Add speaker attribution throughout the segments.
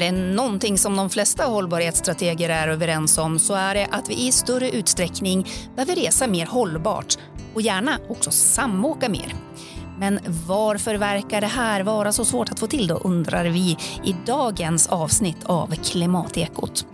Speaker 1: det någonting som de flesta hållbarhetsstrateger är överens om så är det att vi i större utsträckning behöver resa mer hållbart och gärna också samåka mer. Men varför verkar det här vara så svårt att få till då undrar vi i dagens avsnitt av Klimatekot.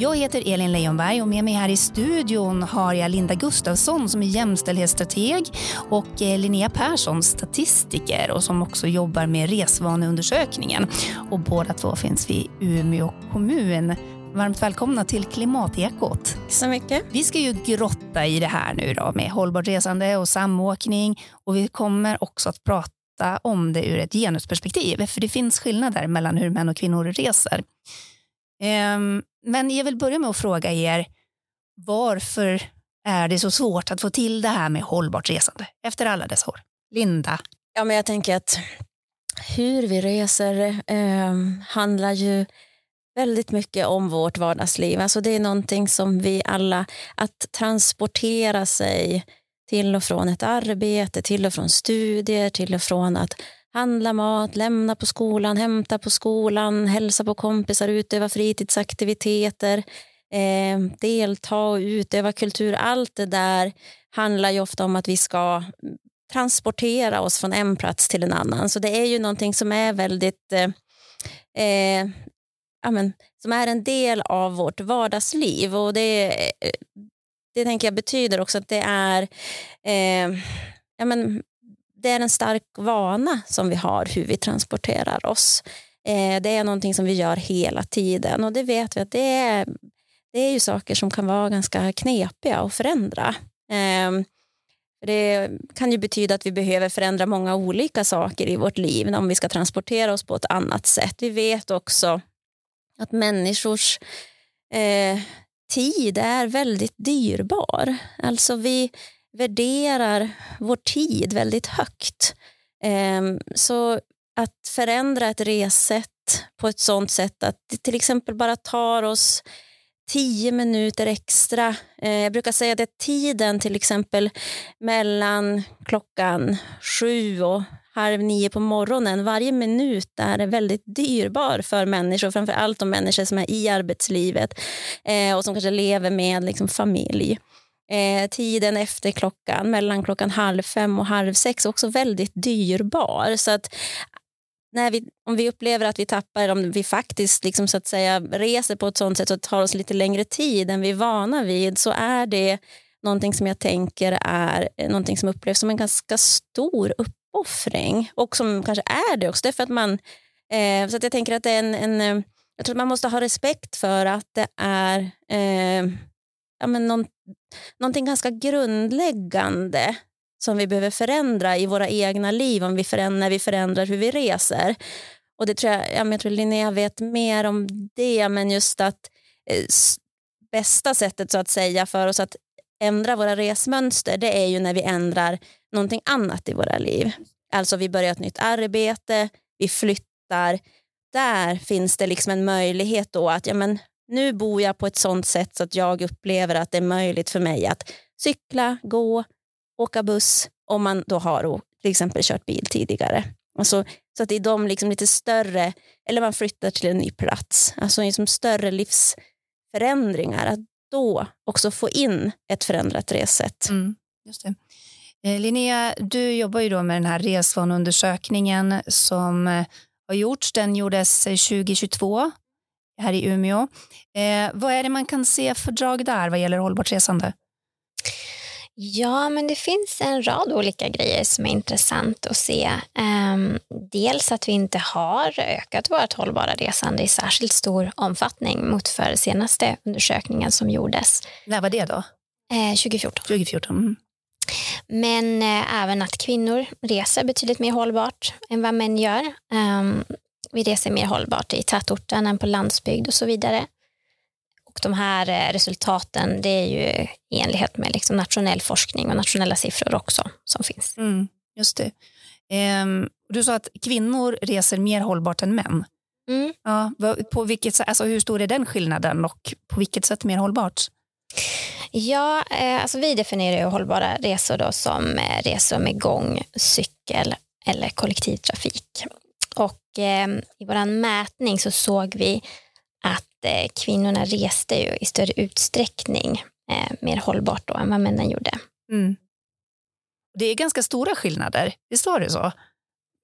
Speaker 1: Jag heter Elin Leijonberg och med mig här i studion har jag Linda Gustafsson som är jämställdhetsstrateg och eh, Linnea Persson, statistiker och som också jobbar med resvaneundersökningen. Och båda två finns vi i Umeå kommun. Varmt välkomna till Klimatekot.
Speaker 2: Tack så mycket.
Speaker 1: Vi ska ju grotta i det här nu då med hållbart resande och samåkning och vi kommer också att prata om det ur ett genusperspektiv för det finns skillnader mellan hur män och kvinnor reser. Ehm, men jag vill börja med att fråga er, varför är det så svårt att få till det här med hållbart resande efter alla dessa år? Linda?
Speaker 2: Ja, men jag tänker att hur vi reser eh, handlar ju väldigt mycket om vårt vardagsliv. Alltså det är någonting som vi alla, att transportera sig till och från ett arbete, till och från studier, till och från att handla mat, lämna på skolan, hämta på skolan, hälsa på kompisar, utöva fritidsaktiviteter, eh, delta och utöva kultur. Allt det där handlar ju ofta om att vi ska transportera oss från en plats till en annan. Så det är ju någonting som är väldigt eh, eh, ja, men, som är en del av vårt vardagsliv. Och det, eh, det tänker jag betyder också att det är eh, ja, men, det är en stark vana som vi har hur vi transporterar oss. Eh, det är någonting som vi gör hela tiden och det vet vi att det är, det är ju saker som kan vara ganska knepiga att förändra. Eh, det kan ju betyda att vi behöver förändra många olika saker i vårt liv om vi ska transportera oss på ett annat sätt. Vi vet också att människors eh, tid är väldigt dyrbar. Alltså vi värderar vår tid väldigt högt. Ehm, så att förändra ett ressätt på ett sånt sätt att det till exempel bara tar oss tio minuter extra. Eh, jag brukar säga att tiden till exempel mellan klockan sju och halv nio på morgonen. Varje minut är väldigt dyrbar för människor, framför allt de människor som är i arbetslivet eh, och som kanske lever med liksom, familj. Eh, tiden efter klockan, mellan klockan halv fem och halv sex, också väldigt dyrbar. Så att när vi, om vi upplever att vi tappar, om vi faktiskt liksom så att säga reser på ett sånt sätt och tar oss lite längre tid än vi är vana vid, så är det någonting som jag tänker är någonting som upplevs som en ganska stor uppoffring och som kanske är det också. Därför att man, eh, så att jag tänker att det är en, en, eh, jag tror att man måste ha respekt för att det är eh, ja, men någon, någonting ganska grundläggande som vi behöver förändra i våra egna liv om vi förändrar, när vi förändrar hur vi reser. Och det tror jag, ja, jag tror Linnea vet mer om det, men just att eh, bästa sättet så att säga för oss att ändra våra resmönster det är ju när vi ändrar någonting annat i våra liv. Alltså vi börjar ett nytt arbete, vi flyttar. Där finns det liksom en möjlighet då att ja, men nu bor jag på ett sånt sätt så att jag upplever att det är möjligt för mig att cykla, gå, åka buss om man då har till exempel kört bil tidigare. Alltså, så att det är de liksom lite större, eller man flyttar till en ny plats, alltså liksom större livsförändringar, att då också få in ett förändrat ressätt.
Speaker 1: Mm, just det. Eh, Linnea, du jobbar ju då med den här resvaneundersökningen som eh, har gjorts. Den gjordes eh, 2022 här i Umeå. Eh, vad är det man kan se för drag där vad gäller hållbart resande?
Speaker 3: Ja, men det finns en rad olika grejer som är intressant att se. Um, dels att vi inte har ökat vårt hållbara resande i särskilt stor omfattning mot för senaste undersökningen som gjordes.
Speaker 1: När var det då?
Speaker 3: Eh, 2014.
Speaker 1: 2014. Mm.
Speaker 3: Men eh, även att kvinnor reser betydligt mer hållbart än vad män gör. Vi reser mer hållbart i tätorten än på landsbygd och så vidare. Och de här eh, resultaten det är ju i enlighet med liksom nationell forskning och nationella siffror också som finns.
Speaker 1: Mm, just det. Um, du sa att kvinnor reser mer hållbart än män.
Speaker 3: Mm.
Speaker 1: Ja, på vilket, alltså hur stor är den skillnaden och på vilket sätt mer hållbart?
Speaker 3: Ja, eh, alltså vi definierar ju hållbara resor då som eh, resor med gång, cykel eller kollektivtrafik. Och eh, i vår mätning så såg vi att eh, kvinnorna reste ju i större utsträckning eh, mer hållbart då än vad männen gjorde.
Speaker 1: Mm. Det är ganska stora skillnader, visst var det så?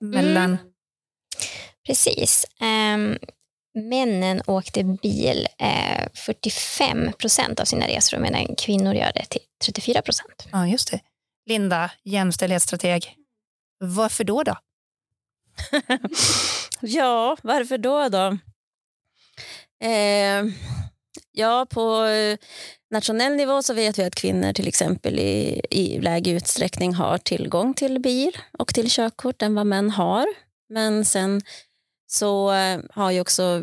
Speaker 1: Mellan... Mm.
Speaker 3: Precis. Um, männen åkte bil eh, 45 procent av sina resor medan kvinnor gör det till 34 procent.
Speaker 1: Ja, just det. Linda, jämställdhetsstrateg. Varför då? då?
Speaker 2: ja, varför då? då? Eh, ja, på eh, nationell nivå så vet vi att kvinnor till exempel i, i lägre utsträckning har tillgång till bil och till körkort än vad män har. Men sen så eh, har ju också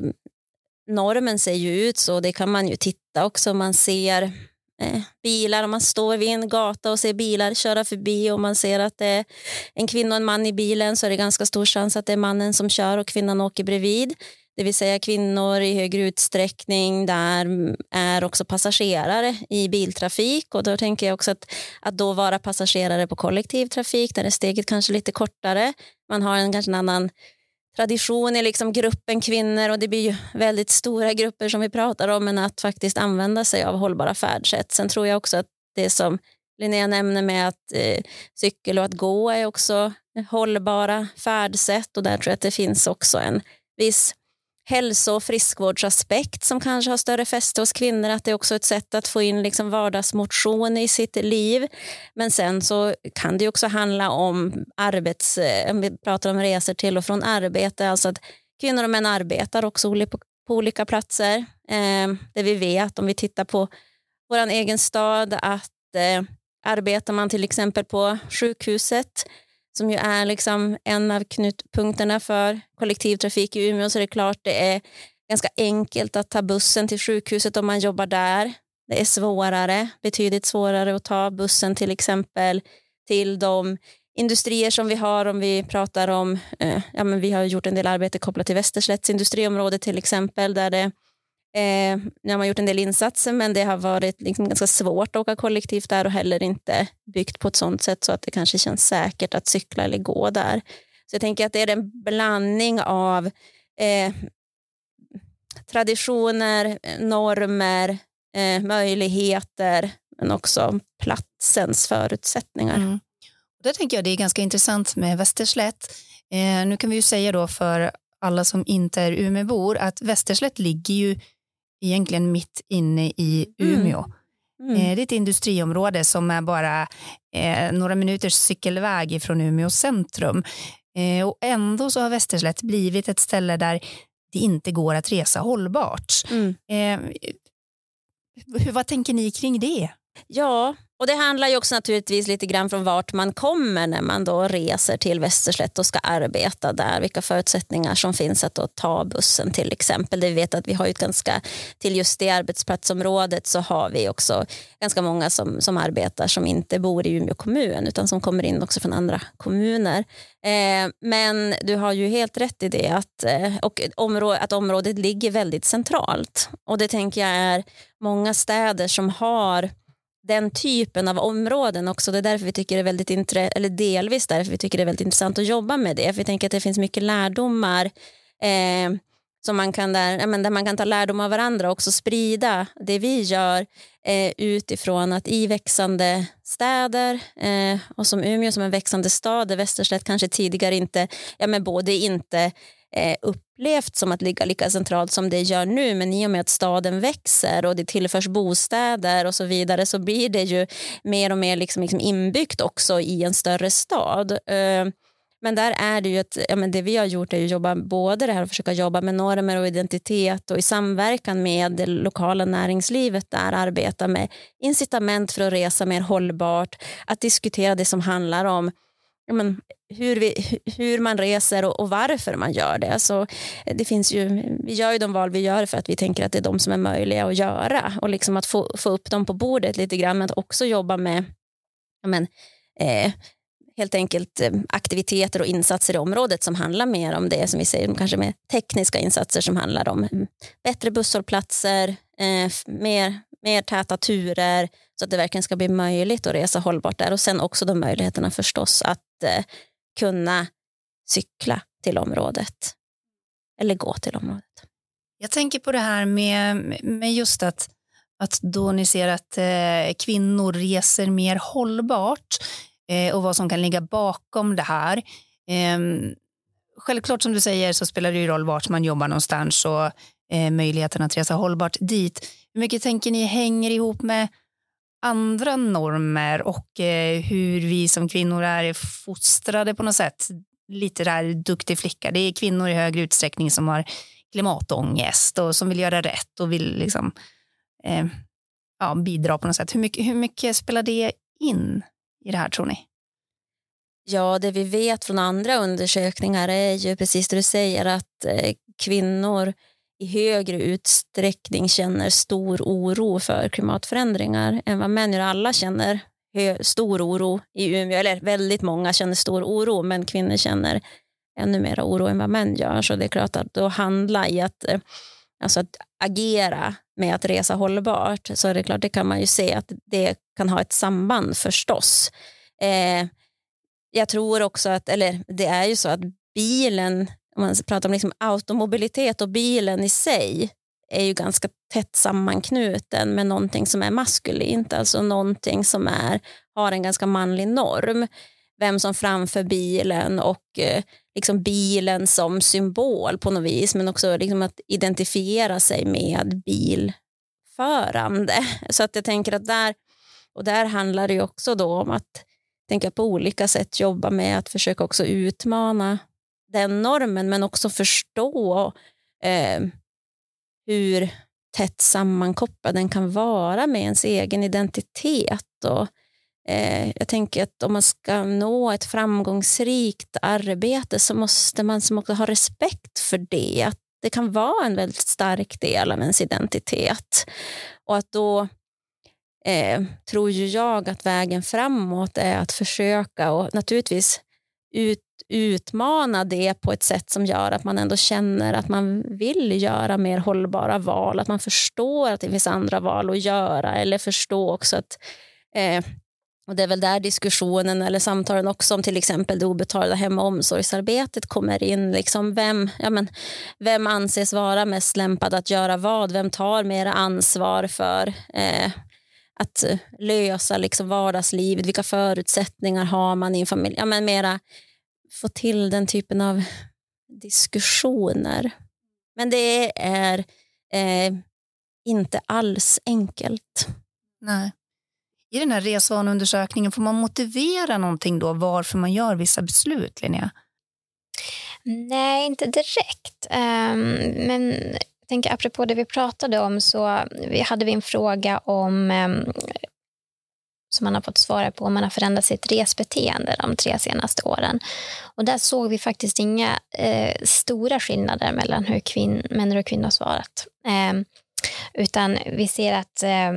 Speaker 2: normen ser ju ut så, det kan man ju titta också, man ser eh, bilar, om man står vid en gata och ser bilar köra förbi och man ser att det är en kvinna och en man i bilen så är det ganska stor chans att det är mannen som kör och kvinnan åker bredvid. Det vill säga kvinnor i högre utsträckning där är också passagerare i biltrafik och då tänker jag också att, att då vara passagerare på kollektivtrafik där är steget kanske lite kortare. Man har en kanske en annan tradition i liksom gruppen kvinnor och det blir ju väldigt stora grupper som vi pratar om men att faktiskt använda sig av hållbara färdsätt. Sen tror jag också att det som Linnea nämner med att eh, cykel och att gå är också hållbara färdsätt och där tror jag att det finns också en viss hälso och friskvårdsaspekt som kanske har större fäste hos kvinnor, att det är också ett sätt att få in liksom vardagsmotion i sitt liv. Men sen så kan det också handla om arbets, om vi pratar om resor till och från arbete, alltså att kvinnor och män arbetar också på olika platser. Eh, det vi vet om vi tittar på vår egen stad att eh, arbetar man till exempel på sjukhuset som ju är liksom en av knutpunkterna för kollektivtrafik i Umeå så är det klart det är ganska enkelt att ta bussen till sjukhuset om man jobbar där. Det är svårare, betydligt svårare att ta bussen till exempel till de industrier som vi har om vi pratar om, eh, ja men vi har gjort en del arbete kopplat till Västerslätts industriområde till exempel där det Eh, nu har man gjort en del insatser men det har varit liksom ganska svårt att åka kollektivt där och heller inte byggt på ett sådant sätt så att det kanske känns säkert att cykla eller gå där. Så jag tänker att det är en blandning av eh, traditioner, normer, eh, möjligheter men också platsens förutsättningar. Mm.
Speaker 1: Och tänker jag det är ganska intressant med Västerslätt. Eh, nu kan vi ju säga då för alla som inte är Umeåbor att Västerslätt ligger ju egentligen mitt inne i mm. Umeå. Mm. Mm. Det är ett industriområde som är bara eh, några minuters cykelväg från Umeå centrum. Eh, och ändå så har Västerslätt blivit ett ställe där det inte går att resa hållbart. Mm. Eh, hur, vad tänker ni kring det?
Speaker 2: Ja, och Det handlar ju också naturligtvis lite grann från vart man kommer när man då reser till Västerslätt och ska arbeta där. Vilka förutsättningar som finns att då ta bussen till exempel. Det vi vet att vi har ju ganska, till just det arbetsplatsområdet så har vi också ganska många som, som arbetar som inte bor i Umeå kommun utan som kommer in också från andra kommuner. Eh, men du har ju helt rätt i det att, eh, och område, att området ligger väldigt centralt. Och det tänker jag är många städer som har den typen av områden också. Det är därför vi tycker det är väldigt intre- eller delvis därför vi tycker det är väldigt intressant att jobba med det. För vi tänker att det finns mycket lärdomar eh, som man kan där, men där man kan ta lärdom av varandra och också sprida det vi gör eh, utifrån att i växande städer eh, och som Umeå som en växande stad där Västerslätt kanske tidigare inte, ja men både inte eh, upplevt som att ligga lika centralt som det gör nu men i och med att staden växer och det tillförs bostäder och så vidare så blir det ju mer och mer liksom, liksom inbyggt också i en större stad. Eh, men där är det ju att ja, men det vi har gjort är att jobba både det här att försöka jobba med normer och identitet och i samverkan med det lokala näringslivet där arbeta med incitament för att resa mer hållbart, att diskutera det som handlar om ja, men, hur, vi, hur man reser och, och, varför man gör det. Så det finns ju, vi gör ju de val vi gör för att vi tänker att det är de som är möjliga att göra och liksom att få, få upp dem på bordet lite grann men att också jobba med ja, men, eh, helt enkelt eh, aktiviteter och insatser i området som handlar mer om det som vi säger, kanske mer tekniska insatser som handlar om mm, bättre busshållplatser, eh, mer, mer täta turer så att det verkligen ska bli möjligt att resa hållbart där och sen också de möjligheterna förstås att eh, kunna cykla till området. eller gå till området.
Speaker 1: Jag tänker på det här med, med just att, att då ni ser att eh, kvinnor reser mer hållbart eh, och vad som kan ligga bakom det här. Eh, självklart som du säger så spelar det ju roll vart man jobbar någonstans och eh, möjligheten att resa hållbart dit. Hur mycket tänker ni hänger ihop med andra normer och eh, hur vi som kvinnor är fostrade på något sätt? Lite där duktig flicka. Det är kvinnor i högre utsträckning som har klimatångest och som vill göra rätt och vill liksom, eh, ja, bidra på något sätt. Hur mycket, hur mycket spelar det in i det här tror ni?
Speaker 2: Ja, det vi vet från andra undersökningar är ju precis det du säger att eh, kvinnor i högre utsträckning känner stor oro för klimatförändringar än vad män gör. Alla känner stor oro i Umeå, eller väldigt många känner stor oro, men kvinnor känner ännu mer oro än vad män gör. Så det är klart att då handla i att, eh, alltså att agera med att resa hållbart, så är det klart, det kan man ju se att det kan ha ett samband förstås. Eh, jag tror också att, eller det är ju så att bilen, man pratar om liksom automobilitet och bilen i sig, är ju ganska tätt sammanknuten med någonting som är maskulint, alltså någonting som är, har en ganska manlig norm. Vem som framför bilen och eh, liksom bilen som symbol på något vis, men också liksom att identifiera sig med bilförande. Så att jag tänker att där, och där handlar det ju också då om att tänka på olika sätt jobba med att försöka också utmana den normen, men också förstå eh, hur tätt sammankopplad den kan vara med ens egen identitet. Och, eh, jag tänker att om man ska nå ett framgångsrikt arbete så måste man som också ha respekt för det. Att det kan vara en väldigt stark del av ens identitet. Och att då eh, tror ju jag att vägen framåt är att försöka och naturligtvis ut, utmana det på ett sätt som gör att man ändå känner att man vill göra mer hållbara val, att man förstår att det finns andra val att göra eller förstå också att eh, och Det är väl där diskussionen eller samtalen också om till exempel det obetalda hem och omsorgsarbetet kommer in. Liksom vem, ja men, vem anses vara mest lämpad att göra vad? Vem tar mer ansvar för eh, att lösa liksom vardagslivet? Vilka förutsättningar har man i en familj? Ja, men mera få till den typen av diskussioner. Men det är eh, inte alls enkelt.
Speaker 1: Nej. I den här resvaneundersökningen, får man motivera någonting då varför man gör vissa beslut, Linnea?
Speaker 3: Nej, inte direkt. Um, men jag tänker apropå det vi pratade om så vi hade vi en fråga om um, som man har fått svara på om man har förändrat sitt resbeteende de tre senaste åren. Och där såg vi faktiskt inga eh, stora skillnader mellan hur kvinn, män och kvinnor svarat. Eh, utan vi ser att eh,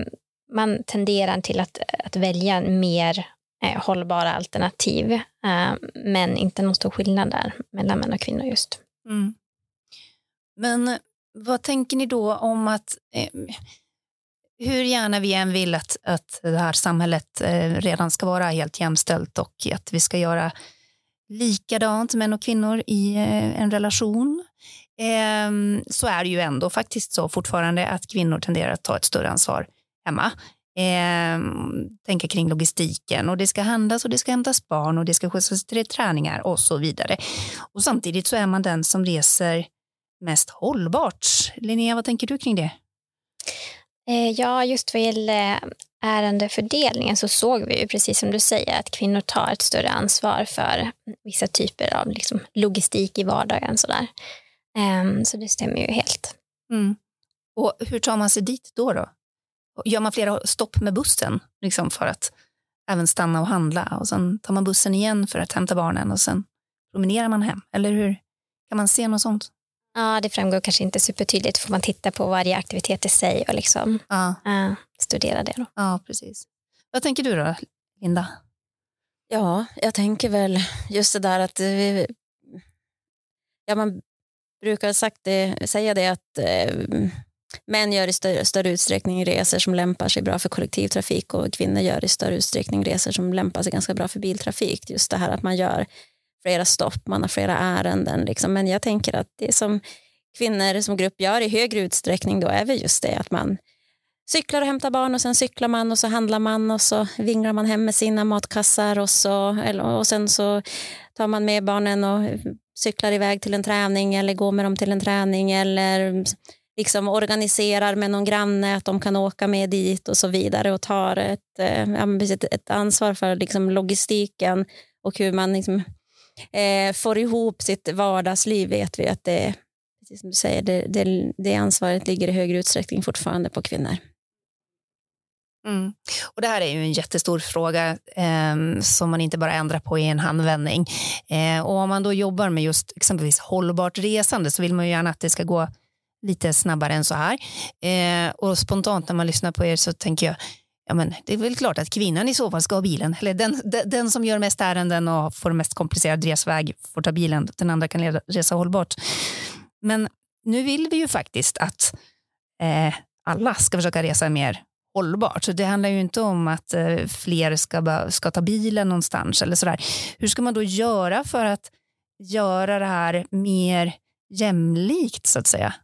Speaker 3: man tenderar till att, att välja mer eh, hållbara alternativ, eh, men inte någon stor skillnad där mellan män och kvinnor just. Mm.
Speaker 1: Men vad tänker ni då om att eh, hur gärna vi än vill att, att det här samhället eh, redan ska vara helt jämställt och att vi ska göra likadant män och kvinnor i eh, en relation ehm, så är det ju ändå faktiskt så fortfarande att kvinnor tenderar att ta ett större ansvar hemma. Ehm, tänka kring logistiken och det ska handlas och det ska hämtas barn och det ska skjutsas till träningar och så vidare. Och samtidigt så är man den som reser mest hållbart. Linnea, vad tänker du kring det?
Speaker 3: Eh, ja, just vad gäller eh, ärendefördelningen så såg vi ju precis som du säger att kvinnor tar ett större ansvar för vissa typer av liksom, logistik i vardagen. Sådär. Ehm, så det stämmer ju helt.
Speaker 1: Mm. Och hur tar man sig dit då? då? Gör man flera stopp med bussen liksom för att även stanna och handla och sen tar man bussen igen för att hämta barnen och sen promenerar man hem? Eller hur? Kan man se något sånt?
Speaker 3: Ja, det framgår kanske inte supertydligt. Får man titta på varje aktivitet i sig och liksom, ja. uh, studera det. Då.
Speaker 1: Ja, precis. Vad tänker du då, Linda?
Speaker 2: Ja, jag tänker väl just det där att vi, ja, man brukar sagt det, säga det att eh, män gör i större, större utsträckning resor som lämpar sig bra för kollektivtrafik och kvinnor gör i större utsträckning resor som lämpar sig ganska bra för biltrafik. Just det här att man gör flera stopp, man har flera ärenden. Liksom. Men jag tänker att det som kvinnor som grupp gör i högre utsträckning då är väl just det att man cyklar och hämtar barn och sen cyklar man och så handlar man och så vinglar man hem med sina matkassar och, så, och sen så tar man med barnen och cyklar iväg till en träning eller går med dem till en träning eller liksom organiserar med någon granne att de kan åka med dit och så vidare och tar ett, eh, ett, ansvar för liksom logistiken och hur man liksom, eh, får ihop sitt vardagsliv vet vi att det, precis som du säger, det, det, det ansvaret ligger i högre utsträckning fortfarande på kvinnor.
Speaker 1: Mm. Och det här är ju en jättestor fråga eh, som man inte bara ändrar på i en handvändning. Eh, och om man då jobbar med just exempelvis hållbart resande så vill man ju gärna att det ska gå lite snabbare än så här. Eh, och spontant när man lyssnar på er så tänker jag Ja, men det är väl klart att kvinnan i så fall ska ha bilen. Eller den, den, den som gör mest ärenden och får mest komplicerad resväg får ta bilen. Den andra kan leda, resa hållbart. Men nu vill vi ju faktiskt att eh, alla ska försöka resa mer hållbart. Så det handlar ju inte om att eh, fler ska, ska ta bilen någonstans eller sådär. Hur ska man då göra för att göra det här mer jämlikt så att säga?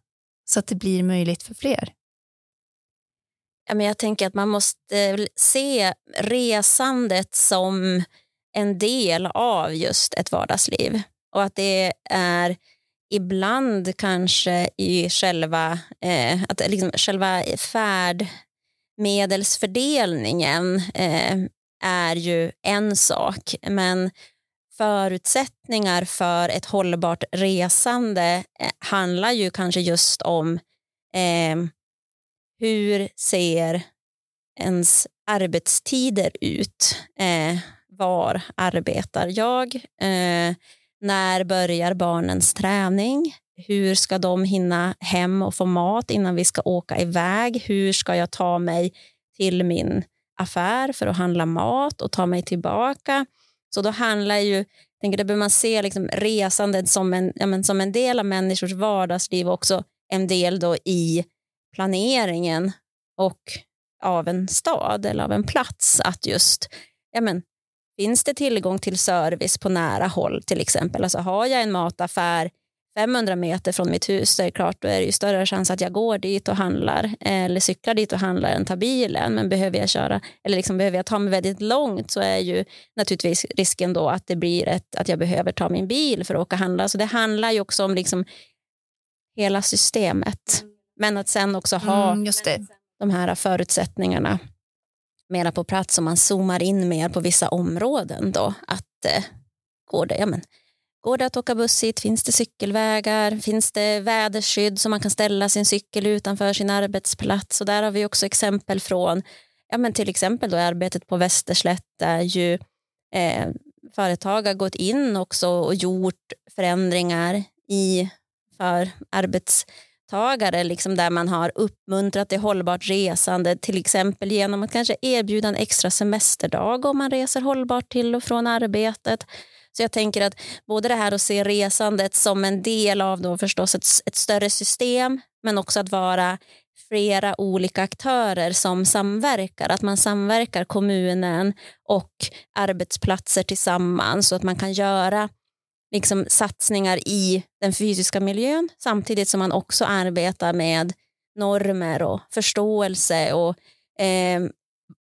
Speaker 1: Så att det blir möjligt för fler?
Speaker 2: Jag tänker att man måste se resandet som en del av just ett vardagsliv. Och att det är ibland kanske i själva, eh, att liksom själva färdmedelsfördelningen eh, är ju en sak. Men förutsättningar för ett hållbart resande eh, handlar ju kanske just om eh, hur ser ens arbetstider ut? Eh, var arbetar jag? Eh, när börjar barnens träning? Hur ska de hinna hem och få mat innan vi ska åka iväg? Hur ska jag ta mig till min affär för att handla mat och ta mig tillbaka? Så då handlar ju, jag tänker, det behöver man se liksom resandet som en, ja, men som en del av människors vardagsliv och också en del då i planeringen och av en stad eller av en plats att just ja men, finns det tillgång till service på nära håll till exempel. Alltså har jag en mataffär 500 meter från mitt hus så är det klart då är det ju större chans att jag går dit och handlar eller cyklar dit och handlar än tar bilen. Men behöver jag köra eller liksom behöver jag ta mig väldigt långt så är ju naturligtvis risken då att det blir ett, att jag behöver ta min bil för att åka och handla. Så det handlar ju också om liksom hela systemet. Men att sen också ha mm, de här förutsättningarna mera på plats om man zoomar in mer på vissa områden. Då, att eh, går, det, ja, men, går det att åka buss hit? Finns det cykelvägar? Finns det väderskydd så man kan ställa sin cykel utanför sin arbetsplats? Och där har vi också exempel från ja, men till exempel då arbetet på Västerslätt där ju eh, företag har gått in också och gjort förändringar i för arbets arbetstagare liksom där man har uppmuntrat till hållbart resande till exempel genom att kanske erbjuda en extra semesterdag om man reser hållbart till och från arbetet. Så jag tänker att både det här att se resandet som en del av då förstås ett, ett större system men också att vara flera olika aktörer som samverkar. Att man samverkar kommunen och arbetsplatser tillsammans så att man kan göra liksom satsningar i den fysiska miljön samtidigt som man också arbetar med normer och förståelse och eh,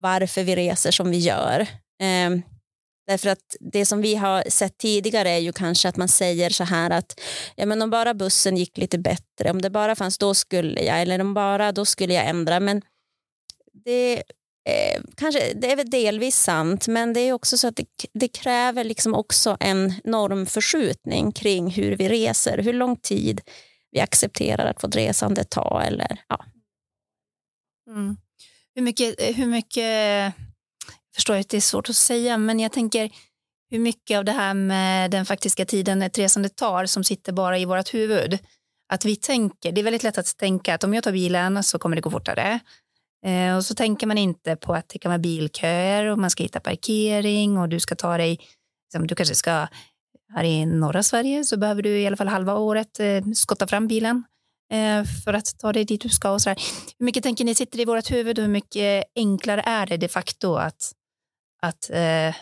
Speaker 2: varför vi reser som vi gör. Eh, därför att det som vi har sett tidigare är ju kanske att man säger så här att ja, men om bara bussen gick lite bättre, om det bara fanns då skulle jag, eller om bara då skulle jag ändra. Men det Eh, kanske, det är väl delvis sant, men det är också så att det, det, kräver liksom också en normförskjutning kring hur vi reser, hur lång tid vi accepterar att vårt resande ta. Eller, ja.
Speaker 1: Mm. Hur mycket, eh, hur mycket, jag förstår att det är svårt att säga, men jag tänker hur mycket av det här med den faktiska tiden ett resande tar som sitter bara i vårt huvud. Att vi tänker, det är väldigt lätt att tänka att om jag tar bilen så kommer det gå fortare. Eh, och så tänker man inte på att det kan vara bilköer och man ska hitta parkering och du ska ta dig, liksom, du kanske ska, här i norra Sverige så behöver du i alla fall halva året eh, skotta fram bilen eh, för att ta dig dit du ska och så där. Hur mycket tänker ni sitter i vårt huvud och hur mycket enklare är det de facto att, att eh,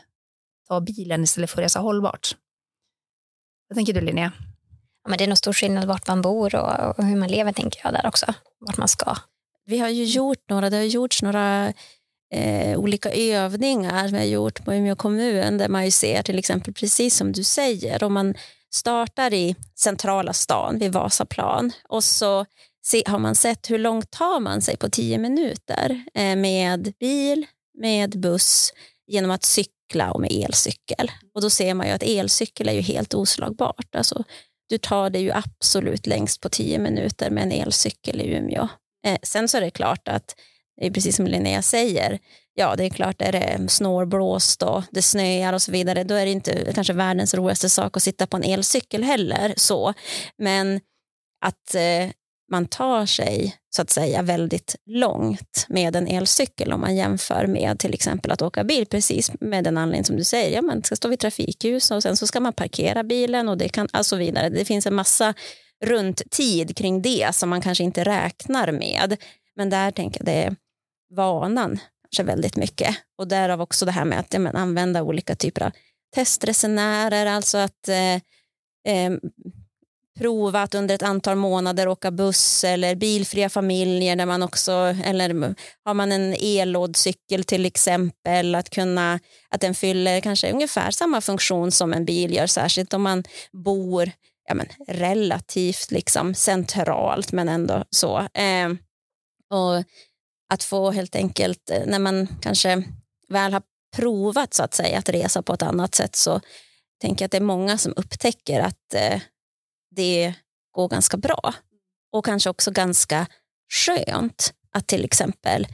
Speaker 1: ta bilen istället för att resa hållbart? Vad tänker du Linnea?
Speaker 3: ja, men det är nog stor skillnad vart man bor och, och hur man lever tänker jag där också. Vart man ska.
Speaker 2: Vi har ju gjort några, det har gjorts några eh, olika övningar vi har gjort på Umeå kommun där man ju ser till exempel precis som du säger om man startar i centrala stan vid Vasaplan och så se, har man sett hur långt tar man sig på tio minuter eh, med bil, med buss, genom att cykla och med elcykel. Och då ser man ju att elcykel är ju helt oslagbart. Alltså, du tar det ju absolut längst på tio minuter med en elcykel i Umeå. Eh, sen så är det klart att, det är precis som Linnea säger, ja det är klart är det snårblåst och det snöar och så vidare, då är det inte kanske världens roligaste sak att sitta på en elcykel heller. så. Men att eh, man tar sig så att säga väldigt långt med en elcykel om man jämför med till exempel att åka bil precis med den anledning som du säger. Ja, man ska stå vid trafikljus och sen så ska man parkera bilen och det kan alltså vidare. Det finns en massa runt tid kring det som man kanske inte räknar med. Men där tänker jag det är vanan kanske väldigt mycket och därav också det här med att ja, använda olika typer av testresenärer, alltså att eh, eh, prova att under ett antal månader åka buss eller bilfria familjer där man också, eller har man en ellådcykel till exempel, att kunna, att den fyller kanske ungefär samma funktion som en bil gör, särskilt om man bor ja, men, relativt liksom centralt men ändå så. Eh, och att få helt enkelt, eh, när man kanske väl har provat så att säga att resa på ett annat sätt så tänker jag att det är många som upptäcker att eh, det går ganska bra. Och kanske också ganska skönt att till exempel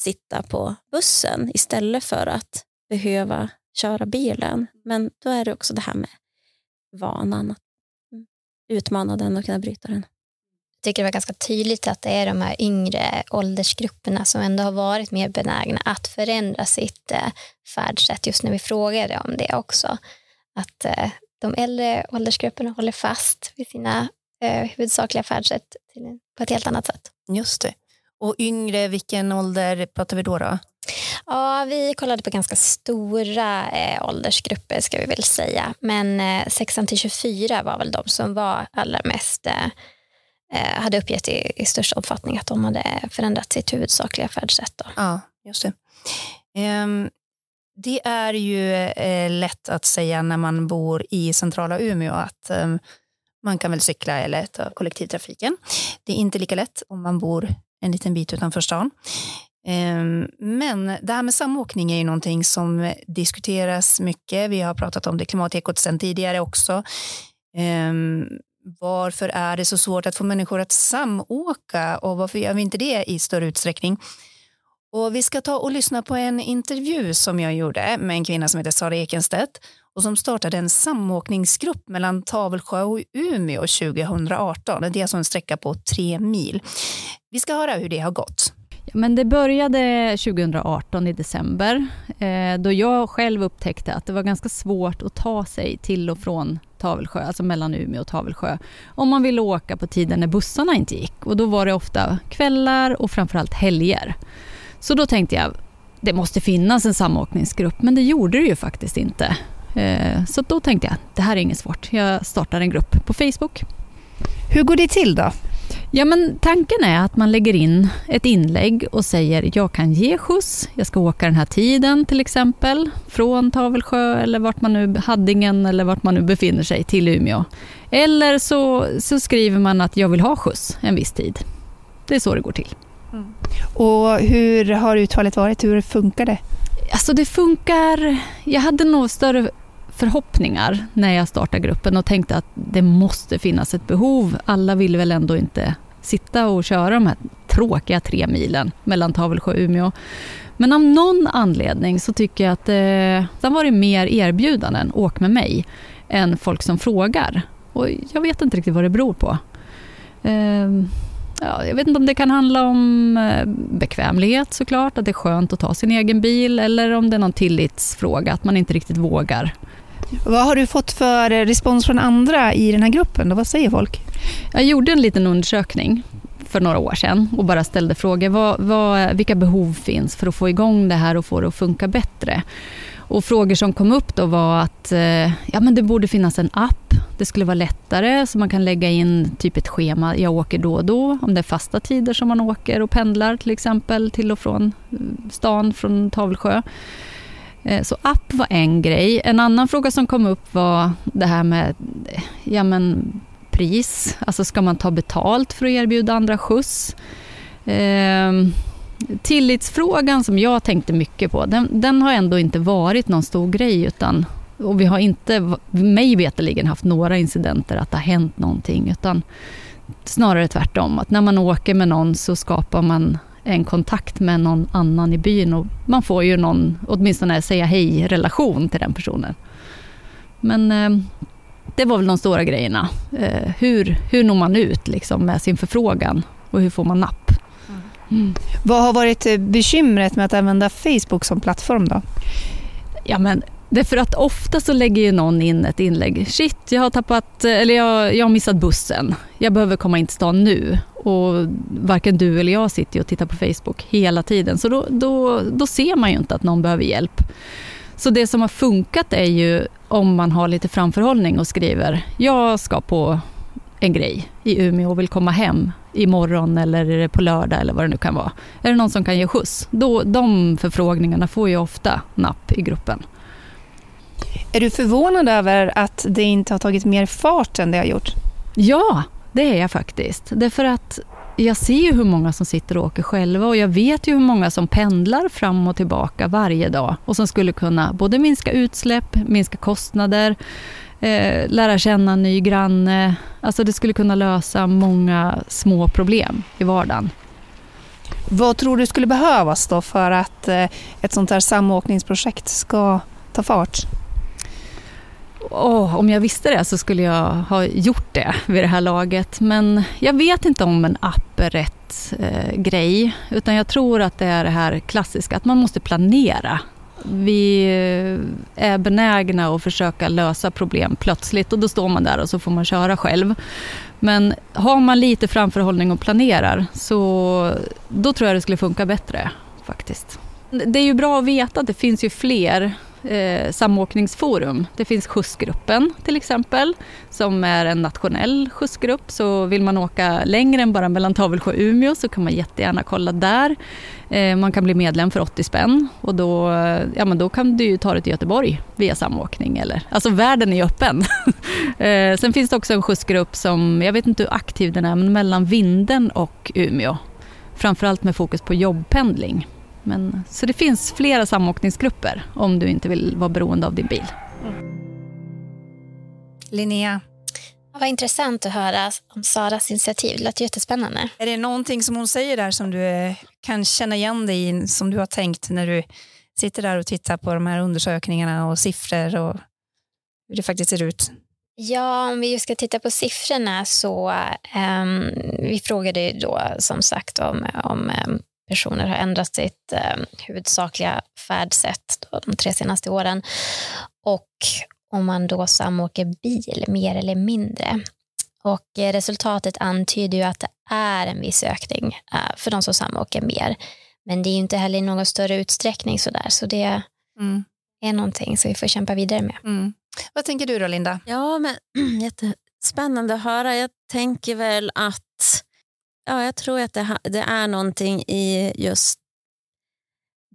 Speaker 2: sitta på bussen istället för att behöva köra bilen. Men då är det också det här med vanan, att utmana den och kunna bryta den.
Speaker 3: Jag tycker det var ganska tydligt att det är de här yngre åldersgrupperna som ändå har varit mer benägna att förändra sitt eh, färdsätt just när vi frågade om det också. Att eh, de äldre åldersgrupperna håller fast vid sina eh, huvudsakliga färdsätt på ett helt annat sätt.
Speaker 1: Just det. Och yngre, vilken ålder pratar vi då? då?
Speaker 3: Ja, vi kollade på ganska stora eh, åldersgrupper ska vi väl säga. Men eh, 16 till 24 var väl de som var allra mest eh, eh hade uppgett i, i största omfattning att de hade förändrat sitt huvudsakliga färdsätt. Då.
Speaker 1: Ja, just det. Um, det är ju eh, lätt att säga när man bor i centrala Umeå att eh, man kan väl cykla eller ta kollektivtrafiken. Det är inte lika lätt om man bor en liten bit utanför stan. Ehm, men det här med samåkning är ju någonting som diskuteras mycket. Vi har pratat om det klimatekot sedan tidigare också. Ehm, varför är det så svårt att få människor att samåka och varför gör vi inte det i större utsträckning? Och vi ska ta och lyssna på en intervju som jag gjorde med en kvinna som heter Sara Ekenstedt och som startade en samåkningsgrupp mellan Tavelsjö och Umeå 2018. Det är alltså en sträcka på tre mil. Vi ska höra hur det har gått.
Speaker 4: Men det började 2018 i december eh, då jag själv upptäckte att det var ganska svårt att ta sig till och från Tavelsjö, alltså mellan Umeå och Tavelsjö, om man ville åka på tiden när bussarna inte gick. Och då var det ofta kvällar och framförallt helger. Så då tänkte jag, det måste finnas en samåkningsgrupp, men det gjorde det ju faktiskt inte. Eh, så då tänkte jag, det här är inget svårt. Jag startar en grupp på Facebook.
Speaker 1: Hur går det till då?
Speaker 4: Ja, men tanken är att man lägger in ett inlägg och säger jag kan ge skjuts, jag ska åka den här tiden till exempel, från Tavelsjö eller vart man nu, Haddingen eller vart man nu befinner sig till Umeå. Eller så, så skriver man att jag vill ha skjuts en viss tid. Det är så det går till.
Speaker 1: Mm. Och hur har utfallet varit? Hur funkar det?
Speaker 4: Alltså det funkar... Jag hade nog större förhoppningar när jag startade gruppen och tänkte att det måste finnas ett behov. Alla vill väl ändå inte sitta och köra de här tråkiga tre milen mellan Tavelsjö och Umeå. Men av någon anledning så tycker jag att eh, det har varit mer erbjudanden, åk med mig, än folk som frågar. Och jag vet inte riktigt vad det beror på. Eh, ja, jag vet inte om det kan handla om eh, bekvämlighet såklart, att det är skönt att ta sin egen bil, eller om det är någon tillitsfråga, att man inte riktigt vågar.
Speaker 1: Vad har du fått för eh, respons från andra i den här gruppen? Då? Vad säger folk?
Speaker 4: Jag gjorde en liten undersökning för några år sedan och bara ställde frågor. Vad, vad, vilka behov finns för att få igång det här och få det att funka bättre? Och frågor som kom upp då var att eh, ja, men det borde finnas en app det skulle vara lättare så man kan lägga in typ ett schema, jag åker då och då, om det är fasta tider som man åker och pendlar till exempel till och från eh, stan från Tavelsjö. Eh, så app var en grej. En annan fråga som kom upp var det här med ja men, pris. Alltså ska man ta betalt för att erbjuda andra skjuts? Eh, tillitsfrågan som jag tänkte mycket på, den, den, har ändå inte varit någon stor grej utan och vi har inte, mig veterligen haft några incidenter att det har hänt någonting utan snarare tvärtom. Att när man åker med någon så skapar man en kontakt med någon annan i byn och man får ju någon, åtminstone säga hej-relation till den personen. Men eh, det var väl de stora grejerna. Eh, hur, hur når man ut liksom, med sin förfrågan och hur får man napp?
Speaker 1: Mm. Vad har varit eh, bekymret med att använda Facebook som plattform då?
Speaker 4: Ja, men Därför att ofta så lägger ju någon in ett inlägg. Shit, jag har tappat, eller jag, jag har missat bussen. Jag behöver komma in till stan nu. Och varken du eller jag sitter och tittar på Facebook hela tiden. Så då, då, då ser man ju inte att någon behöver hjälp. Så det som har funkat är ju om man har lite framförhållning och skriver jag ska på en grej i Umeå och vill komma hem imorgon eller på lördag eller vad det nu kan vara. Är det någon som kan ge skjuts? Då, de förfrågningarna får ju ofta napp i gruppen.
Speaker 1: Är du förvånad över att det inte har tagit mer fart än det har gjort?
Speaker 4: Ja, det är jag faktiskt. Därför att jag ser ju hur många som sitter och åker själva och jag vet ju hur många som pendlar fram och tillbaka varje dag och som skulle kunna både minska utsläpp, minska kostnader, eh, lära känna en ny granne. Alltså det skulle kunna lösa många små problem i vardagen.
Speaker 1: Vad tror du skulle behövas då för att eh, ett sånt här samåkningsprojekt ska ta fart?
Speaker 4: Oh, om jag visste det så skulle jag ha gjort det vid det här laget. Men jag vet inte om en app är rätt eh, grej. Utan jag tror att det är det här klassiska, att man måste planera. Vi eh, är benägna att försöka lösa problem plötsligt och då står man där och så får man köra själv. Men har man lite framförhållning och planerar så då tror jag det skulle funka bättre faktiskt. Det är ju bra att veta att det finns ju fler eh, samåkningsforum. Det finns skjutsgruppen till exempel, som är en nationell skjutsgrupp. Så vill man åka längre än bara mellan Tavelsjö och Umeå så kan man jättegärna kolla där. Eh, man kan bli medlem för 80 spänn och då, eh, ja, men då kan du ju ta dig till Göteborg via samåkning. Eller, alltså världen är öppen. eh, sen finns det också en skjutsgrupp som, jag vet inte hur aktiv den är, men mellan Vinden och Umeå. Framförallt med fokus på jobbpendling. Men, så det finns flera samåkningsgrupper om du inte vill vara beroende av din bil. Mm.
Speaker 1: Linnea?
Speaker 3: Ja, vad intressant att höra om Saras initiativ. Det lät jättespännande.
Speaker 1: Är det någonting som hon säger där som du eh, kan känna igen dig i, som du har tänkt när du sitter där och tittar på de här undersökningarna och siffror och hur det faktiskt ser ut?
Speaker 3: Ja, om vi ska titta på siffrorna så um, vi frågade då som sagt om, om um, personer har ändrat sitt eh, huvudsakliga färdsätt de tre senaste åren. Och om man då samåker bil mer eller mindre. Och eh, resultatet antyder ju att det är en viss ökning eh, för de som samåker mer. Men det är ju inte heller i någon större utsträckning sådär. Så det mm. är någonting som vi får kämpa vidare med. Mm.
Speaker 1: Vad tänker du då Linda?
Speaker 2: Ja, men jättespännande att höra. Jag tänker väl att ja, jag tror att det, det är någonting i just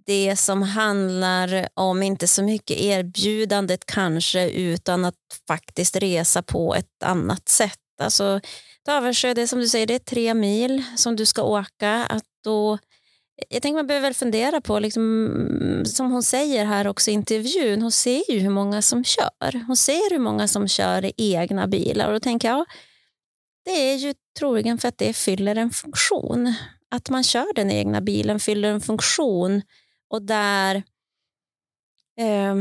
Speaker 2: det som handlar om inte så mycket erbjudandet kanske utan att faktiskt resa på ett annat sätt. Alltså, Tavelsjö, det är som du säger, det är tre mil som du ska åka. Att då, jag tänker man behöver väl fundera på, liksom, som hon säger här också i intervjun, hon ser ju hur många som kör. Hon ser hur många som kör i egna bilar och då tänker jag, det är ju troligen för att det fyller en funktion. Att man kör den egna bilen fyller en funktion och där eh,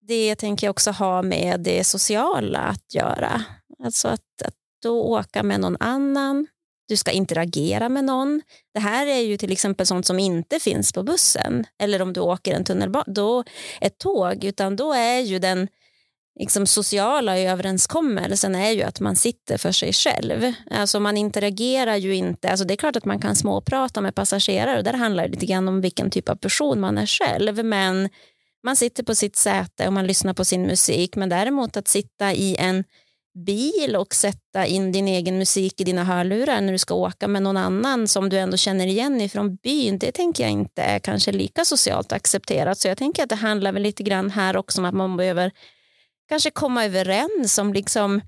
Speaker 2: det tänker jag också ha med det sociala att göra. Alltså att, att då åka med någon annan, du ska interagera med någon. Det här är ju till exempel sånt som inte finns på bussen eller om du åker en tunnelbana, ett tåg, utan då är ju den liksom sociala överenskommelsen är ju att man sitter för sig själv. Alltså man interagerar ju inte. Alltså det är klart att man kan småprata med passagerare och där handlar det lite grann om vilken typ av person man är själv. Men man sitter på sitt säte och man lyssnar på sin musik. Men däremot att sitta i en bil och sätta in din egen musik i dina hörlurar när du ska åka med någon annan som du ändå känner igen ifrån byn, det tänker jag inte är kanske lika socialt accepterat. Så jag tänker att det handlar väl lite grann här också om att man behöver kanske komma överens om liksom,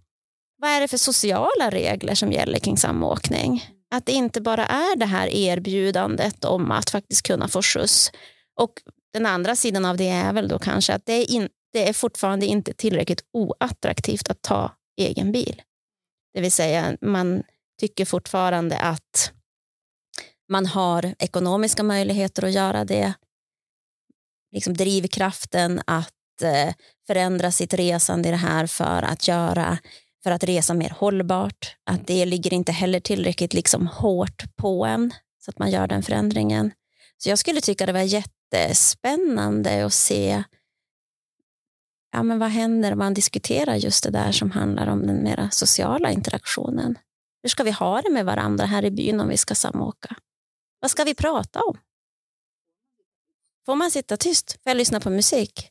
Speaker 2: vad är det för sociala regler som gäller kring samåkning. Att det inte bara är det här erbjudandet om att faktiskt kunna få skjuts. Och den andra sidan av det är väl då kanske att det är, in, det är fortfarande inte tillräckligt oattraktivt att ta egen bil. Det vill säga, man tycker fortfarande att man har ekonomiska möjligheter att göra det. Liksom drivkraften att Eh, förändra sitt resande i det här för att göra för att resa mer hållbart. Att det ligger inte heller tillräckligt liksom hårt på en så att man gör den förändringen. Så jag skulle tycka det var jättespännande att se ja, men vad händer om man diskuterar just det där som handlar om den mera sociala interaktionen. Hur ska vi ha det med varandra här i byn om vi ska samåka? Vad ska vi prata om? Får man sitta tyst? Får jag lyssna på musik?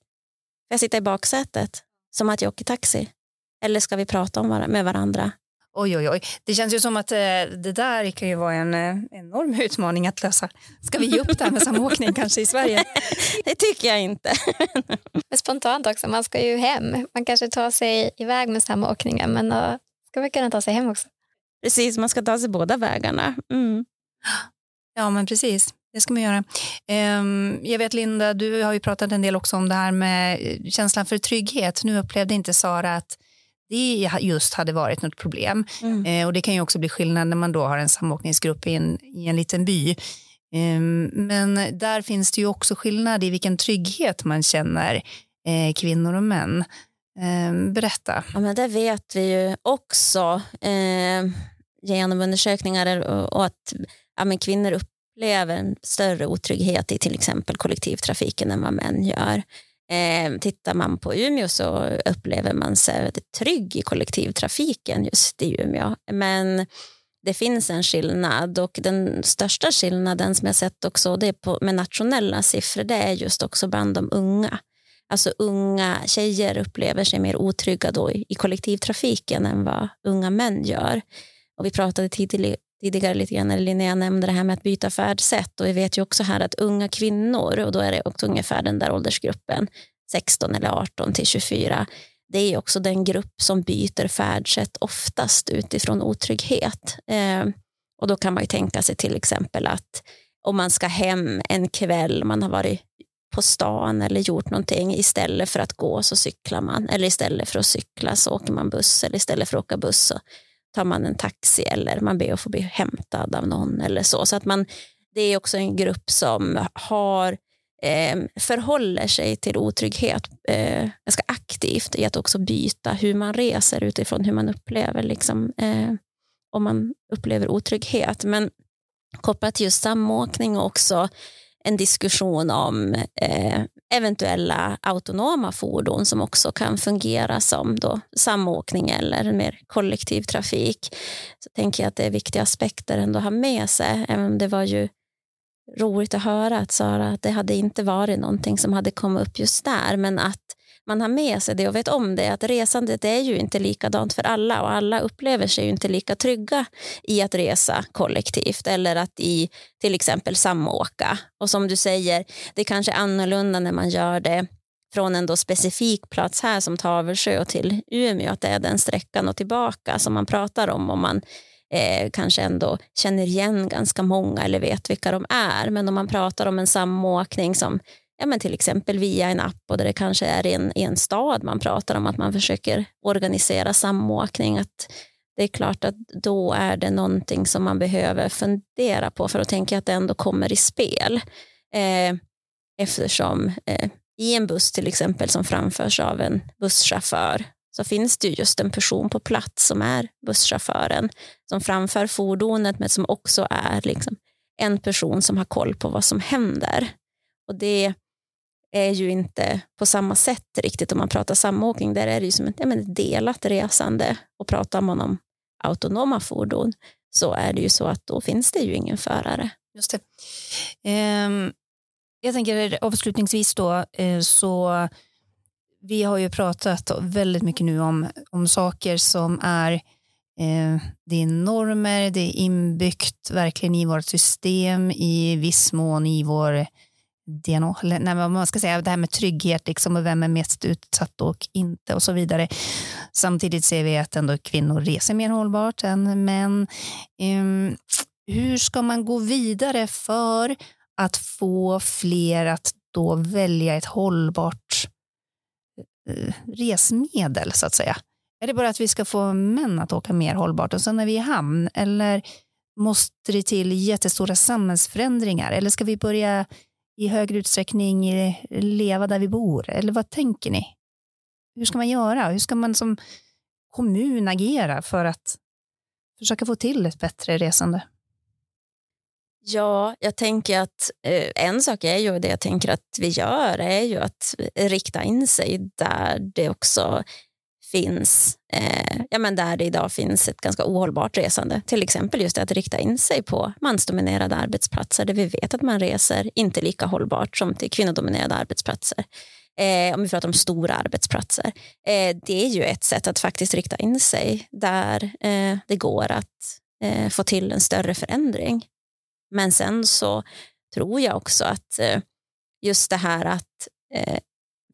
Speaker 2: Får jag sitta i baksätet som att jag åker taxi? Eller ska vi prata om med varandra?
Speaker 1: Oj, oj, oj. Det känns ju som att eh, det där kan ju vara en eh, enorm utmaning att lösa. Ska vi ge upp det här med samåkning kanske i Sverige?
Speaker 2: det tycker jag inte.
Speaker 3: men spontant också, man ska ju hem. Man kanske tar sig iväg med samåkningen men då ska man kunna ta sig hem också.
Speaker 2: Precis, man ska ta sig båda vägarna. Mm.
Speaker 1: Ja, men precis. Det ska man göra. Um, jag vet Linda, du har ju pratat en del också om det här med känslan för trygghet. Nu upplevde inte Sara att det just hade varit något problem. Mm. Eh, och det kan ju också bli skillnad när man då har en samåkningsgrupp i en, i en liten by. Eh, men där finns det ju också skillnad i vilken trygghet man känner eh, kvinnor och män. Ehm, berätta.
Speaker 2: Ja, men det vet vi ju också eh, genom undersökningar och att ja, men kvinnor upplever en större otrygghet i till exempel kollektivtrafiken än vad män gör. Eh, tittar man på Umeå så upplever man sig väldigt trygg i kollektivtrafiken just i Umeå. Men det finns en skillnad och den största skillnaden som jag sett också det är på, med nationella siffror det är just också bland de unga. Alltså unga tjejer upplever sig mer otrygga då i, i kollektivtrafiken än vad unga män gör. Och vi pratade tidigare, tidigare lite grann, eller Linnea nämnde det här med att byta färdsätt och vi vet ju också här att unga kvinnor, och då är det också ungefär den där åldersgruppen, 16 eller 18 till 24, det är också den grupp som byter färdsätt oftast utifrån otrygghet. Eh, och då kan man ju tänka sig till exempel att om man ska hem en kväll, man har varit på stan eller gjort någonting, istället för att gå så cyklar man, eller istället för att cykla så åker man buss, eller istället för att åka buss så tar man en taxi eller man ber att få bli hämtad av någon eller så. Så att man, det är också en grupp som har eh, förhåller sig till otrygghet eh, ganska aktivt i att också byta hur man reser utifrån hur man upplever liksom, eh, om man upplever otrygghet. Men kopplat till just samåkning och också en diskussion om eh, eventuella autonoma fordon som också kan fungera som då samåkning eller mer kollektivtrafik. Så tänker jag att det är viktiga aspekter ändå att ha med sig. Även om det var ju roligt att höra att Sara, att det hade inte varit någonting som hade kommit upp just där, men att man har med sig det och vet om det, att resandet är ju inte likadant för alla och alla upplever sig ju inte lika trygga i att resa kollektivt eller att i till exempel samåka. Och som du säger, det är kanske är annorlunda när man gör det från en då specifik plats här som Tavelsjö till Umeå, att det är den sträckan och tillbaka som man pratar om och man eh, kanske ändå känner igen ganska många eller vet vilka de är. Men om man pratar om en samåkning som ja, men till exempel via en app och där det kanske är i en, i en stad man pratar om att man försöker organisera samåkning. Att det är klart att då är det någonting som man behöver fundera på för att tänka att det ändå kommer i spel. Eh, eftersom eh, i en buss till exempel som framförs av en busschaufför så finns det just en person på plats som är busschauffören som framför fordonet men som också är liksom en person som har koll på vad som händer. Och det är ju inte på samma sätt riktigt om man pratar samåkning. Där är det ju som ett, ja, men delat resande. Och pratar man om autonoma fordon så är det ju så att då finns det ju ingen förare.
Speaker 1: Just det. Ehm, jag tänker avslutningsvis då eh, så Vi har ju pratat väldigt mycket nu om, om saker som är eh, det är normer, det är inbyggt verkligen i vårt system, i viss mån i vår DNA, nej, man ska säga det här med trygghet liksom, och vem är mest utsatt och inte och så vidare. Samtidigt ser vi att ändå kvinnor reser mer hållbart än män. Um, hur ska man gå vidare för att få fler att då välja ett hållbart uh, resmedel så att säga? Är det bara att vi ska få män att åka mer hållbart och sen är vi i hamn? Eller måste det till jättestora samhällsförändringar? Eller ska vi börja i högre utsträckning eh, leva där vi bor? Eller vad tänker ni? Hur ska man göra? Hur ska man som kommun agera för att försöka få till ett bättre resande?
Speaker 2: Ja, jag tänker att eh, en sak är ju det jag tänker att vi gör är ju att rikta in sig där det också finns, eh, ja, men där det idag finns ett ganska ohållbart resande. Till exempel just att rikta in sig på mansdominerade arbetsplatser där vi vet att man reser inte lika hållbart som till kvinnodominerade arbetsplatser. Eh, om vi pratar om stora arbetsplatser. Eh, det är ju ett sätt att faktiskt rikta in sig där eh, det går att eh, få till en större förändring. Men sen så tror jag också att eh, just det här att eh,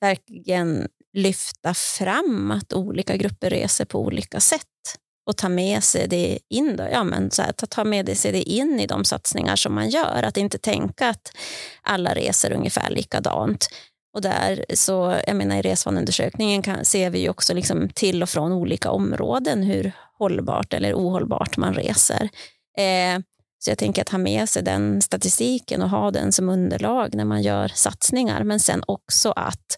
Speaker 2: verkligen lyfta fram att olika grupper reser på olika sätt och ta med sig det in, då, ja, men så här, ta med sig det in i de satsningar som man gör. Att inte tänka att alla reser ungefär likadant. Och där, så, jag menar, I resvaneundersökningen kan, ser vi också liksom till och från olika områden hur hållbart eller ohållbart man reser. Eh, så jag tänker att ha med sig den statistiken och ha den som underlag när man gör satsningar. Men sen också att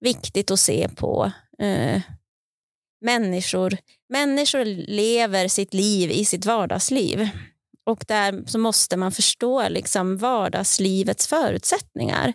Speaker 2: viktigt att se på eh, människor. Människor lever sitt liv i sitt vardagsliv. Och där så måste man förstå liksom vardagslivets förutsättningar.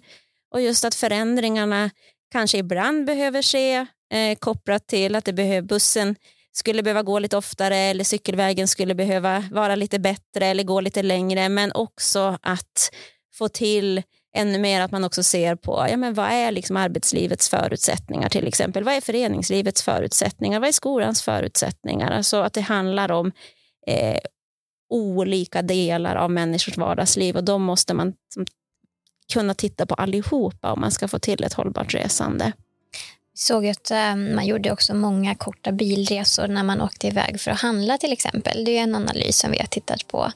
Speaker 2: Och just att förändringarna kanske ibland behöver ske eh, kopplat till att det behöver, bussen skulle behöva gå lite oftare eller cykelvägen skulle behöva vara lite bättre eller gå lite längre. Men också att få till ännu mer att man också ser på ja, men vad är liksom arbetslivets förutsättningar till exempel. Vad är föreningslivets förutsättningar? Vad är skolans förutsättningar? Alltså att det handlar om eh, olika delar av människors vardagsliv och de måste man kunna titta på allihopa om man ska få till ett hållbart resande.
Speaker 3: Vi såg att eh, man gjorde också många korta bilresor när man åkte iväg för att handla till exempel. Det är en analys som vi har tittat på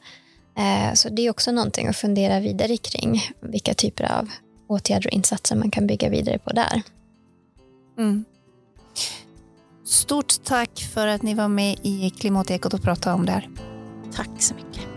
Speaker 3: så det är också någonting att fundera vidare kring. Vilka typer av åtgärder och insatser man kan bygga vidare på där.
Speaker 1: Mm. Stort tack för att ni var med i Klimatekot och pratade om det här.
Speaker 2: Tack så mycket.